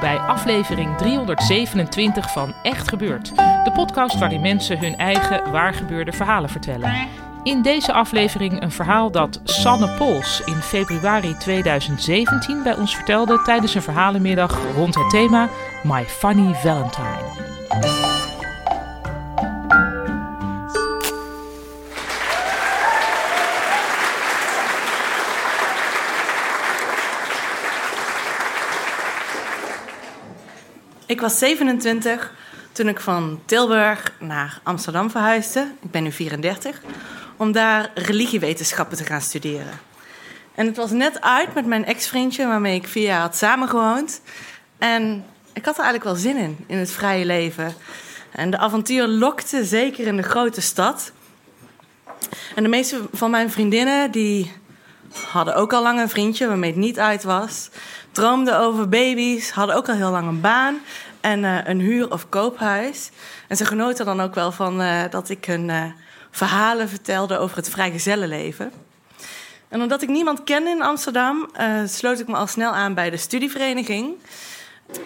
Bij aflevering 327 van Echt Gebeurd. De podcast waarin mensen hun eigen waargebeurde verhalen vertellen. In deze aflevering een verhaal dat Sanne Pols in februari 2017 bij ons vertelde tijdens een verhalenmiddag rond het thema My Funny Valentine. Ik was 27 toen ik van Tilburg naar Amsterdam verhuisde. Ik ben nu 34. Om daar religiewetenschappen te gaan studeren. En het was net uit met mijn ex-vriendje waarmee ik vier jaar had samengewoond. En ik had er eigenlijk wel zin in, in het vrije leven. En de avontuur lokte zeker in de grote stad. En de meeste van mijn vriendinnen die hadden ook al lang een vriendje waarmee het niet uit was. Droomden over baby's, hadden ook al heel lang een baan en eh, een huur- of koophuis. En ze genoten dan ook wel van eh, dat ik hun eh, verhalen vertelde over het vrijgezellenleven. En omdat ik niemand kende in Amsterdam, sloot ik me al snel aan bij de studievereniging.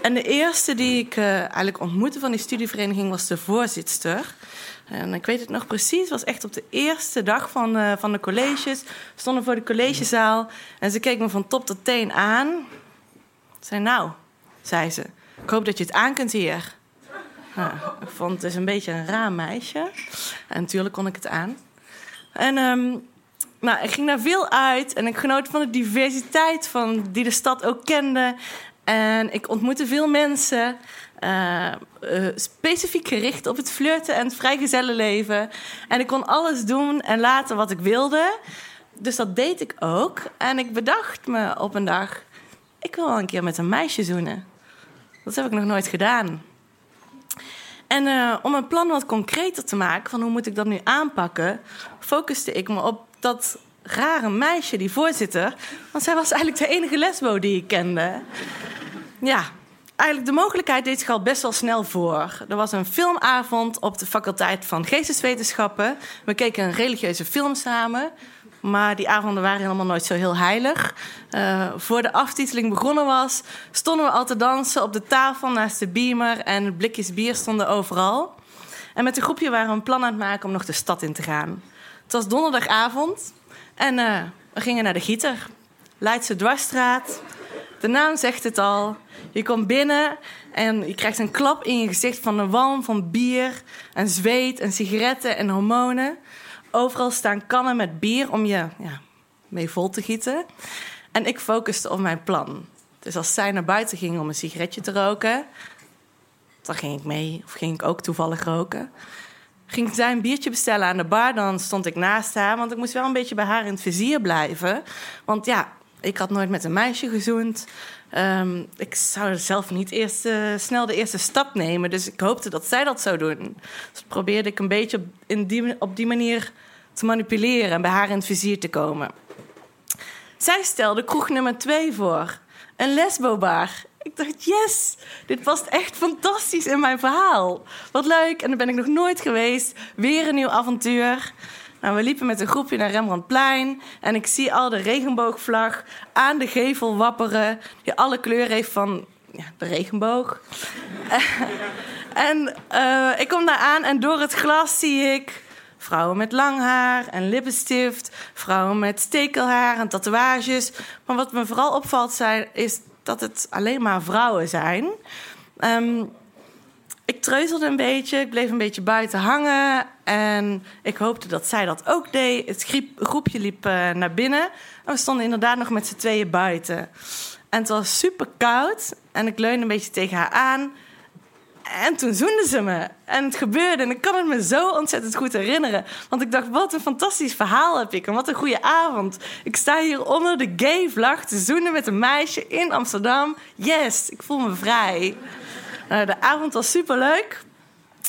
En de eerste die ik eigenlijk ontmoette van die studievereniging was de voorzitster. En ik weet het nog precies, was echt op de eerste dag van, van de colleges. We stonden voor de collegezaal en ze keek me van top tot teen aan. Zei nou, zei ze, ik hoop dat je het aan kunt hier. Ik vond het dus een beetje een raar meisje. En natuurlijk kon ik het aan. En ehm, nou, ik ging daar veel uit en ik genoot van de diversiteit van, die de stad ook kende. En ik ontmoette veel mensen, eh, eh, specifiek gericht op het flirten en het vrijgezellenleven. En ik kon alles doen en laten wat ik wilde. Dus dat deed ik ook. En ik bedacht me op een dag, ik wil wel een keer met een meisje zoenen. Dat heb ik nog nooit gedaan. En eh, om een plan wat concreter te maken van hoe moet ik dat nu aanpakken, focuste ik me op dat rare meisje, die voorzitter. Want zij was eigenlijk de enige lesbo die ik kende. Ja, eigenlijk de mogelijkheid deed zich al best wel snel voor. Er was een filmavond op de faculteit van geesteswetenschappen. We keken een religieuze film samen. Maar die avonden waren helemaal nooit zo heel heilig. Uh, voor de aftiteling begonnen was, stonden we al te dansen op de tafel naast de beamer en blikjes bier stonden overal. En met een groepje waren we een plan aan het maken om nog de stad in te gaan. Het was donderdagavond en uh, we gingen naar de Gieter, Leidse Dwarsstraat. De naam zegt het al. Je komt binnen en je krijgt een klap in je gezicht van een walm van bier en zweet en sigaretten en hormonen. Overal staan kannen met bier om je ja, mee vol te gieten. En ik focuste op mijn plan. Dus als zij naar buiten ging om een sigaretje te roken, dan ging ik mee, of ging ik ook toevallig roken. Ging zij een biertje bestellen aan de bar, dan stond ik naast haar, want ik moest wel een beetje bij haar in het vizier blijven. Want ja, ik had nooit met een meisje gezoend. Um, ik zou zelf niet eerst uh, snel de eerste stap nemen. Dus ik hoopte dat zij dat zou doen. Dus probeerde ik een beetje op, in die, op die manier te manipuleren en bij haar in het vizier te komen. Zij stelde kroeg nummer twee voor. Een lesbobar. Ik dacht, yes, dit past echt fantastisch in mijn verhaal. Wat leuk, en daar ben ik nog nooit geweest. Weer een nieuw avontuur. Nou, we liepen met een groepje naar Rembrandtplein en ik zie al de regenboogvlag aan de gevel wapperen, die alle kleuren heeft van ja, de regenboog. en uh, ik kom daar aan en door het glas zie ik vrouwen met lang haar en lippenstift, vrouwen met stekelhaar en tatoeages. Maar wat me vooral opvalt zijn, is dat het alleen maar vrouwen zijn. Um, ik treuzelde een beetje, ik bleef een beetje buiten hangen. En ik hoopte dat zij dat ook deed. Het groepje liep uh, naar binnen. En we stonden inderdaad nog met z'n tweeën buiten. En het was super koud. En ik leunde een beetje tegen haar aan. En toen zoende ze me. En het gebeurde. En ik kan het me zo ontzettend goed herinneren. Want ik dacht, wat een fantastisch verhaal heb ik. En wat een goede avond. Ik sta hier onder de gay vlag te zoenen met een meisje in Amsterdam. Yes, ik voel me vrij. Uh, de avond was super leuk.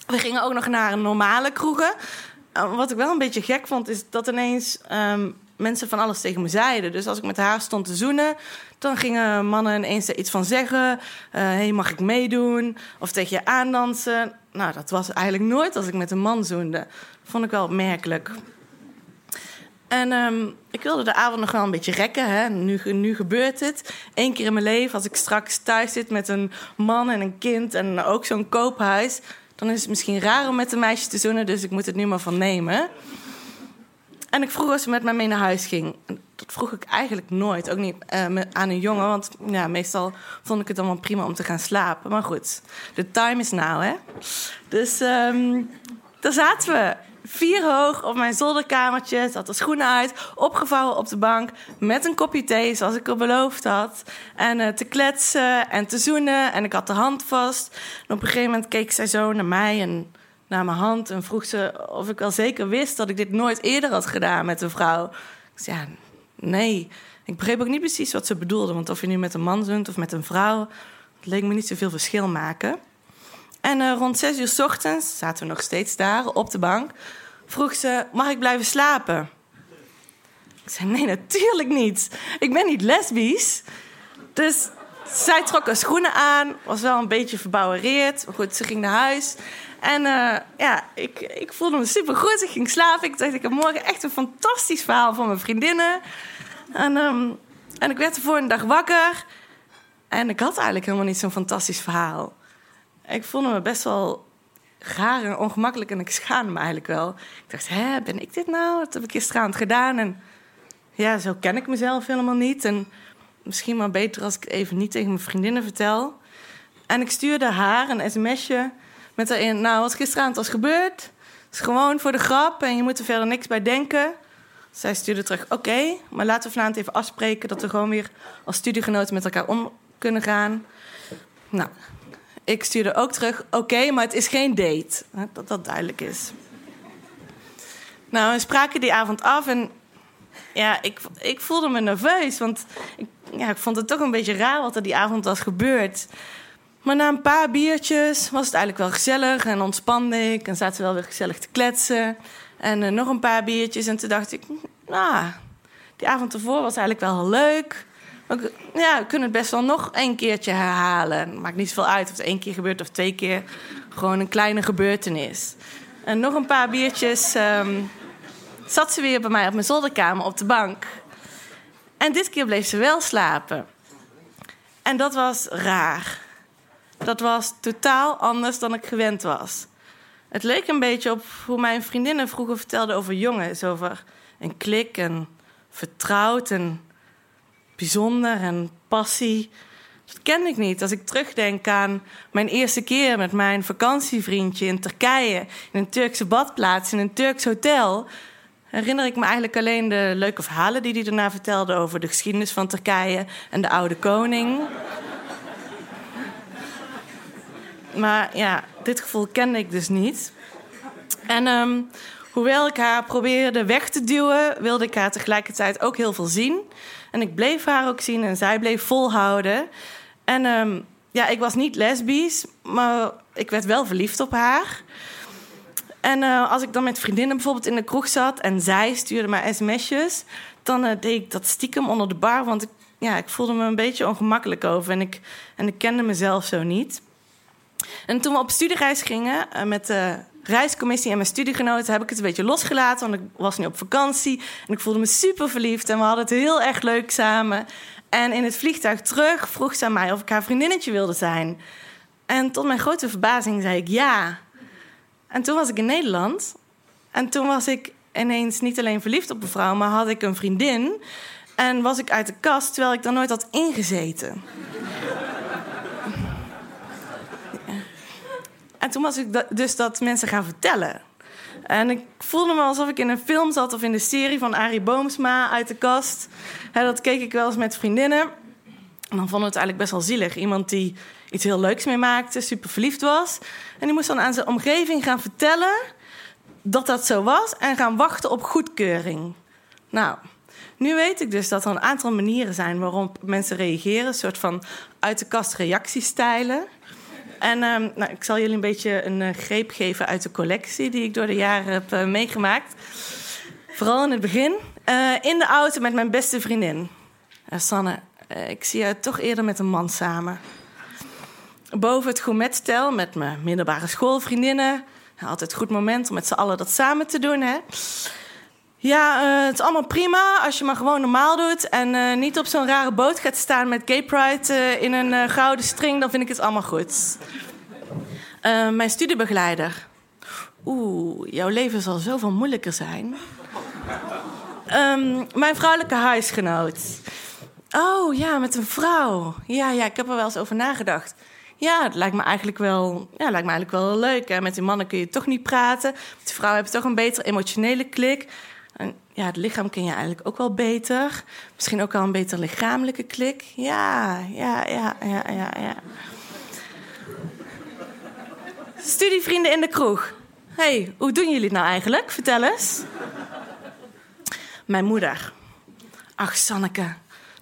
We gingen ook nog naar normale kroegen. Uh, wat ik wel een beetje gek vond, is dat ineens um, mensen van alles tegen me zeiden. Dus als ik met haar stond te zoenen, dan gingen mannen ineens er iets van zeggen. Uh, hey, mag ik meedoen? Of tegen je aandansen. Nou, dat was eigenlijk nooit als ik met een man zoende. Vond ik wel opmerkelijk. En um, ik wilde de avond nog wel een beetje rekken. Hè. Nu, nu gebeurt het. Eén keer in mijn leven, als ik straks thuis zit met een man en een kind en ook zo'n koophuis, dan is het misschien raar om met een meisje te zoenen, dus ik moet het nu maar van nemen. En ik vroeg of ze met mij mee naar huis ging. Dat vroeg ik eigenlijk nooit, ook niet uh, aan een jongen, want ja, meestal vond ik het wel prima om te gaan slapen. Maar goed, the time is now, hè. Dus um, daar zaten we vier hoog op mijn zolderkamertje. Zat de schoenen uit, opgevouwen op de bank. Met een kopje thee, zoals ik al beloofd had. En uh, te kletsen en te zoenen. En ik had de hand vast. En op een gegeven moment keek zij zo naar mij en naar mijn hand. En vroeg ze of ik wel zeker wist dat ik dit nooit eerder had gedaan met een vrouw. Ik zei, ja, nee. Ik begreep ook niet precies wat ze bedoelde. Want of je nu met een man zoent of met een vrouw... het leek me niet zoveel verschil maken. En uh, rond zes uur s ochtends zaten we nog steeds daar op de bank. Vroeg ze: Mag ik blijven slapen? Ik zei: Nee, natuurlijk niet. Ik ben niet lesbisch. Dus zij trok haar schoenen aan, was wel een beetje verbouwereerd. Maar goed, ze ging naar huis. En uh, ja, ik, ik voelde me super goed. Ik ging slapen. Ik dacht: Ik heb morgen echt een fantastisch verhaal van mijn vriendinnen. En, um, en ik werd de volgende dag wakker. En ik had eigenlijk helemaal niet zo'n fantastisch verhaal. Ik voelde me best wel raar en ongemakkelijk en ik schaamde me eigenlijk wel. Ik dacht, hè, ben ik dit nou? Dat heb ik gisteravond gedaan. En ja, zo ken ik mezelf helemaal niet. En misschien maar beter als ik even niet tegen mijn vriendinnen vertel. En ik stuurde haar een sms'je met erin... nou, wat gisteravond was gebeurd... is gewoon voor de grap en je moet er verder niks bij denken. Zij stuurde terug, oké, maar laten we vanavond even afspreken... dat we gewoon weer als studiegenoten met elkaar om kunnen gaan. Nou, ik stuurde ook terug: oké, maar het is geen date. Dat dat duidelijk is. Nou, we spraken die avond af en ja, ik, ik voelde me nerveus. Want ik, ja, ik vond het toch een beetje raar wat er die avond was gebeurd. Maar na een paar biertjes was het eigenlijk wel gezellig en ontspande ik. En zaten we wel weer gezellig te kletsen. En uh, nog een paar biertjes. En toen dacht ik, nou, die avond ervoor was eigenlijk wel heel ja, we kunnen het best wel nog een keertje herhalen. Maakt niet zoveel uit of het één keer gebeurt of twee keer. Gewoon een kleine gebeurtenis. En nog een paar biertjes um, zat ze weer bij mij op mijn zolderkamer op de bank. En dit keer bleef ze wel slapen. En dat was raar. Dat was totaal anders dan ik gewend was. Het leek een beetje op hoe mijn vriendinnen vroeger vertelden over jongens. Over een klik en vertrouwd en bijzonder en passie. Dat ken ik niet. Als ik terugdenk aan mijn eerste keer met mijn vakantievriendje in Turkije, in een Turkse badplaats, in een Turks hotel, herinner ik me eigenlijk alleen de leuke verhalen die hij daarna vertelde over de geschiedenis van Turkije en de oude koning. Maar ja, dit gevoel kende ik dus niet. En um, hoewel ik haar probeerde weg te duwen, wilde ik haar tegelijkertijd ook heel veel zien. En ik bleef haar ook zien en zij bleef volhouden. En um, ja, ik was niet lesbisch, maar ik werd wel verliefd op haar. En uh, als ik dan met vriendinnen bijvoorbeeld in de kroeg zat en zij stuurde mij sms'jes, dan uh, deed ik dat stiekem onder de bar, want ik, ja, ik voelde me een beetje ongemakkelijk over en ik, en ik kende mezelf zo niet. En toen we op studiereis gingen uh, met de reiscommissie en mijn studiegenoten heb ik het een beetje losgelaten. Want ik was nu op vakantie en ik voelde me super verliefd. En we hadden het heel erg leuk samen. En in het vliegtuig terug vroeg ze aan mij of ik haar vriendinnetje wilde zijn. En tot mijn grote verbazing zei ik ja. En toen was ik in Nederland. En toen was ik ineens niet alleen verliefd op een vrouw, maar had ik een vriendin. En was ik uit de kast terwijl ik daar nooit had ingezeten. En En toen was ik dus dat mensen gaan vertellen. En ik voelde me alsof ik in een film zat of in de serie van Arie Boomsma uit de kast. Dat keek ik wel eens met vriendinnen. En dan vonden we het eigenlijk best wel zielig. Iemand die iets heel leuks meemaakte, super verliefd was. En die moest dan aan zijn omgeving gaan vertellen dat dat zo was en gaan wachten op goedkeuring. Nou, nu weet ik dus dat er een aantal manieren zijn waarop mensen reageren. Een soort van uit de kast reactiestijlen. En ehm, nou, ik zal jullie een beetje een eh, greep geven uit de collectie die ik door de jaren heb eh, meegemaakt. Vooral in het begin. Eh, in de auto met mijn beste vriendin. Sanne, ik zie jou toch eerder met een man samen. Boven het gourmetstel met mijn middelbare schoolvriendinnen. Altijd een goed moment om met z'n allen dat samen te doen, hè? Ja, eh, het is allemaal prima als je maar gewoon normaal doet... en eh, niet op zo'n rare boot gaat staan met gay pride eh, in een gouden string... dan vind ik het allemaal goed. Mijn studiebegeleider. Oeh, jouw leven zal zoveel moeilijker zijn. Ehm, mijn vrouwelijke huisgenoot. Oh ja, met een vrouw. Ja, ja, ik heb er wel eens over nagedacht. Ja, het lijkt me eigenlijk wel, ja, lijkt me eigenlijk wel leuk. Hè? Met die mannen kun je toch niet praten. Met die vrouw heb je toch een betere emotionele klik. En ja, het lichaam ken je eigenlijk ook wel beter. Misschien ook wel een beter lichamelijke klik. Ja, ja, ja, ja, ja, ja. Studievrienden in de kroeg. hey, hoe doen jullie het nou eigenlijk? Vertel eens. Mijn moeder. Ach, Sanneke,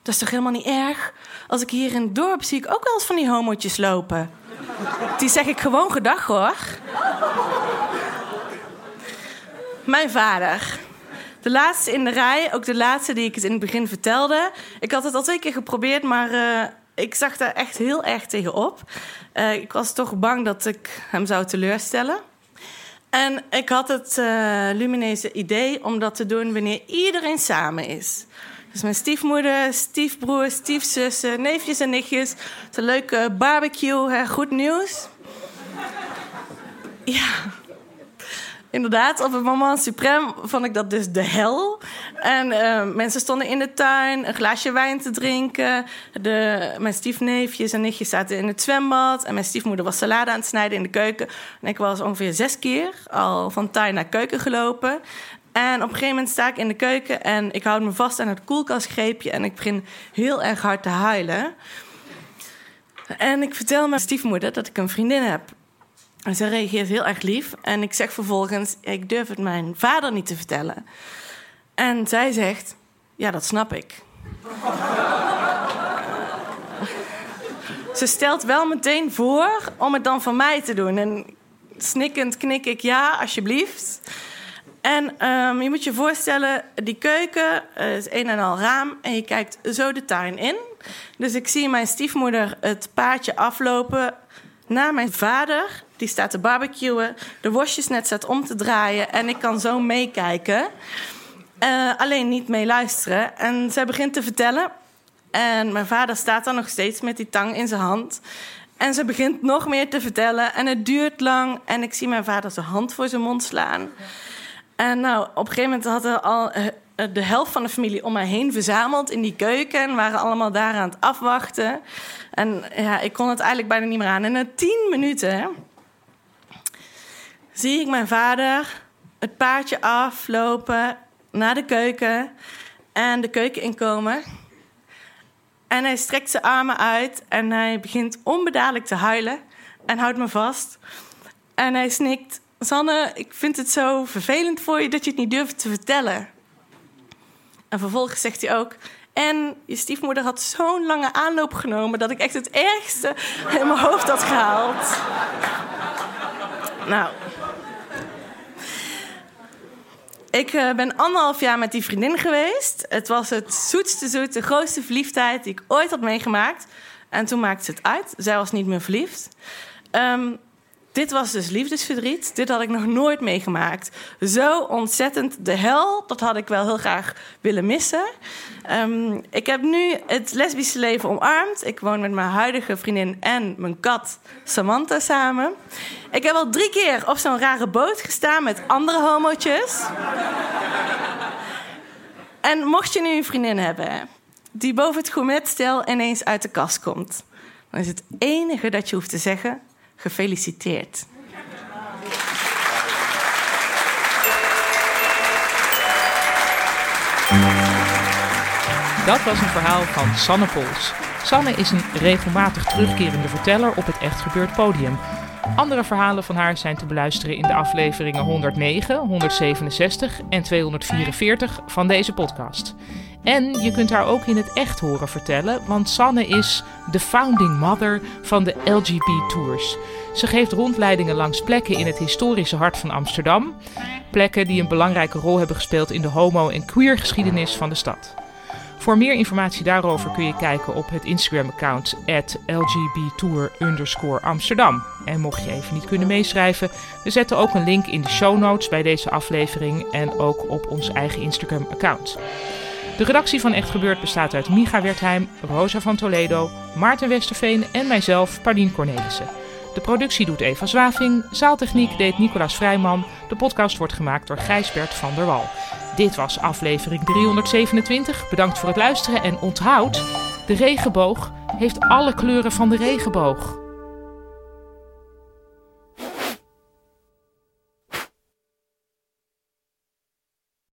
dat is toch helemaal niet erg? Als ik hier in het dorp zie ik ook wel eens van die homootjes lopen. Die zeg ik gewoon gedag, hoor. Mijn vader. De laatste in de rij, ook de laatste die ik het in het begin vertelde. Ik had het al twee keer geprobeerd, maar eh, ik zag daar echt heel erg tegen op. Eh, ik was toch bang dat ik hem zou teleurstellen. En ik had het uh, lumineuze idee om dat te doen wanneer iedereen samen is. Dus mijn stiefmoeder, stiefbroer, stiefzussen, neefjes en nichtjes. Het een leuke barbecue, hè, goed nieuws. Ja, inderdaad, op het moment suprem vond ik dat dus de hel. En uh, mensen stonden in de tuin een glaasje wijn te drinken. De, mijn stiefneefjes en nichtjes zaten in het zwembad. En mijn stiefmoeder was salade aan het snijden in de keuken. En ik was ongeveer zes keer al van tuin naar keuken gelopen. En op een gegeven moment sta ik in de keuken en ik houd me vast aan het koelkastgreepje en ik begin heel erg hard te huilen. En ik vertel mijn stiefmoeder dat ik een vriendin heb. En ze reageert heel erg lief. En ik zeg vervolgens, ik durf het mijn vader niet te vertellen. En zij zegt, ja, dat snap ik. ze stelt wel meteen voor om het dan van mij te doen. En snikkend knik ik, ja, alsjeblieft. En um, je moet je voorstellen, die keuken uh, is een en al raam en je kijkt zo de tuin in. Dus ik zie mijn stiefmoeder het paadje aflopen naar mijn vader. Die staat te barbecuen, de worstjes net staat om te draaien en ik kan zo meekijken. Uh, alleen niet mee luisteren. En zij begint te vertellen. En mijn vader staat dan nog steeds met die tang in zijn hand. En ze begint nog meer te vertellen. En het duurt lang. En ik zie mijn vader zijn hand voor zijn mond slaan. En nou, op een gegeven moment hadden al uh, de helft van de familie om mij heen verzameld in die keuken. En waren allemaal daar aan het afwachten. En ja, ik kon het eigenlijk bijna niet meer aan. En na tien minuten zie ik mijn vader het paardje aflopen naar de keuken. En de keuken inkomen. En hij strekt zijn armen uit en hij begint onbedadelijk te huilen. En houdt me vast. En hij snikt Sanne, ik vind het zo vervelend voor je dat je het niet durft te vertellen. En vervolgens zegt hij ook... En je stiefmoeder had zo'n lange aanloop genomen... dat ik echt het ergste in mijn hoofd had gehaald. Nou... Ik uh, ben anderhalf jaar met die vriendin geweest. Het was het zoetste zoet, de grootste verliefdheid die ik ooit had meegemaakt. En toen maakte ze het uit. Zij was niet meer verliefd. Um, dit was dus liefdesverdriet. Dit had ik nog nooit meegemaakt. Zo ontzettend de hel. Dat had ik wel heel graag willen missen. Um, ik heb nu het lesbische leven omarmd. Ik woon met mijn huidige vriendin en mijn kat Samantha samen. Ik heb al drie keer op zo'n rare boot gestaan met andere homootjes. en mocht je nu een vriendin hebben die boven het gourmetstel ineens uit de kast komt, dan is het enige dat je hoeft te zeggen Gefeliciteerd. Dat was een verhaal van Sanne Pols. Sanne is een regelmatig terugkerende verteller op het Echt Gebeurd podium. Andere verhalen van haar zijn te beluisteren in de afleveringen 109, 167 en 244 van deze podcast. En je kunt haar ook in het echt horen vertellen, want Sanne is de founding mother van de LGB Tours. Ze geeft rondleidingen langs plekken in het historische hart van Amsterdam. Plekken die een belangrijke rol hebben gespeeld in de homo- en queer geschiedenis van de stad. Voor meer informatie daarover kun je kijken op het Instagram-account lgbtour Amsterdam. En mocht je even niet kunnen meeschrijven, we zetten ook een link in de show notes bij deze aflevering en ook op ons eigen Instagram-account. De redactie van Echt Gebeurd bestaat uit Micha Wertheim, Rosa van Toledo, Maarten Westerveen en mijzelf, Paulien Cornelissen. De productie doet Eva Zwaving, zaaltechniek deed Nicolaas Vrijman, de podcast wordt gemaakt door Gijsbert van der Wal. Dit was aflevering 327. Bedankt voor het luisteren en onthoud, de regenboog heeft alle kleuren van de regenboog.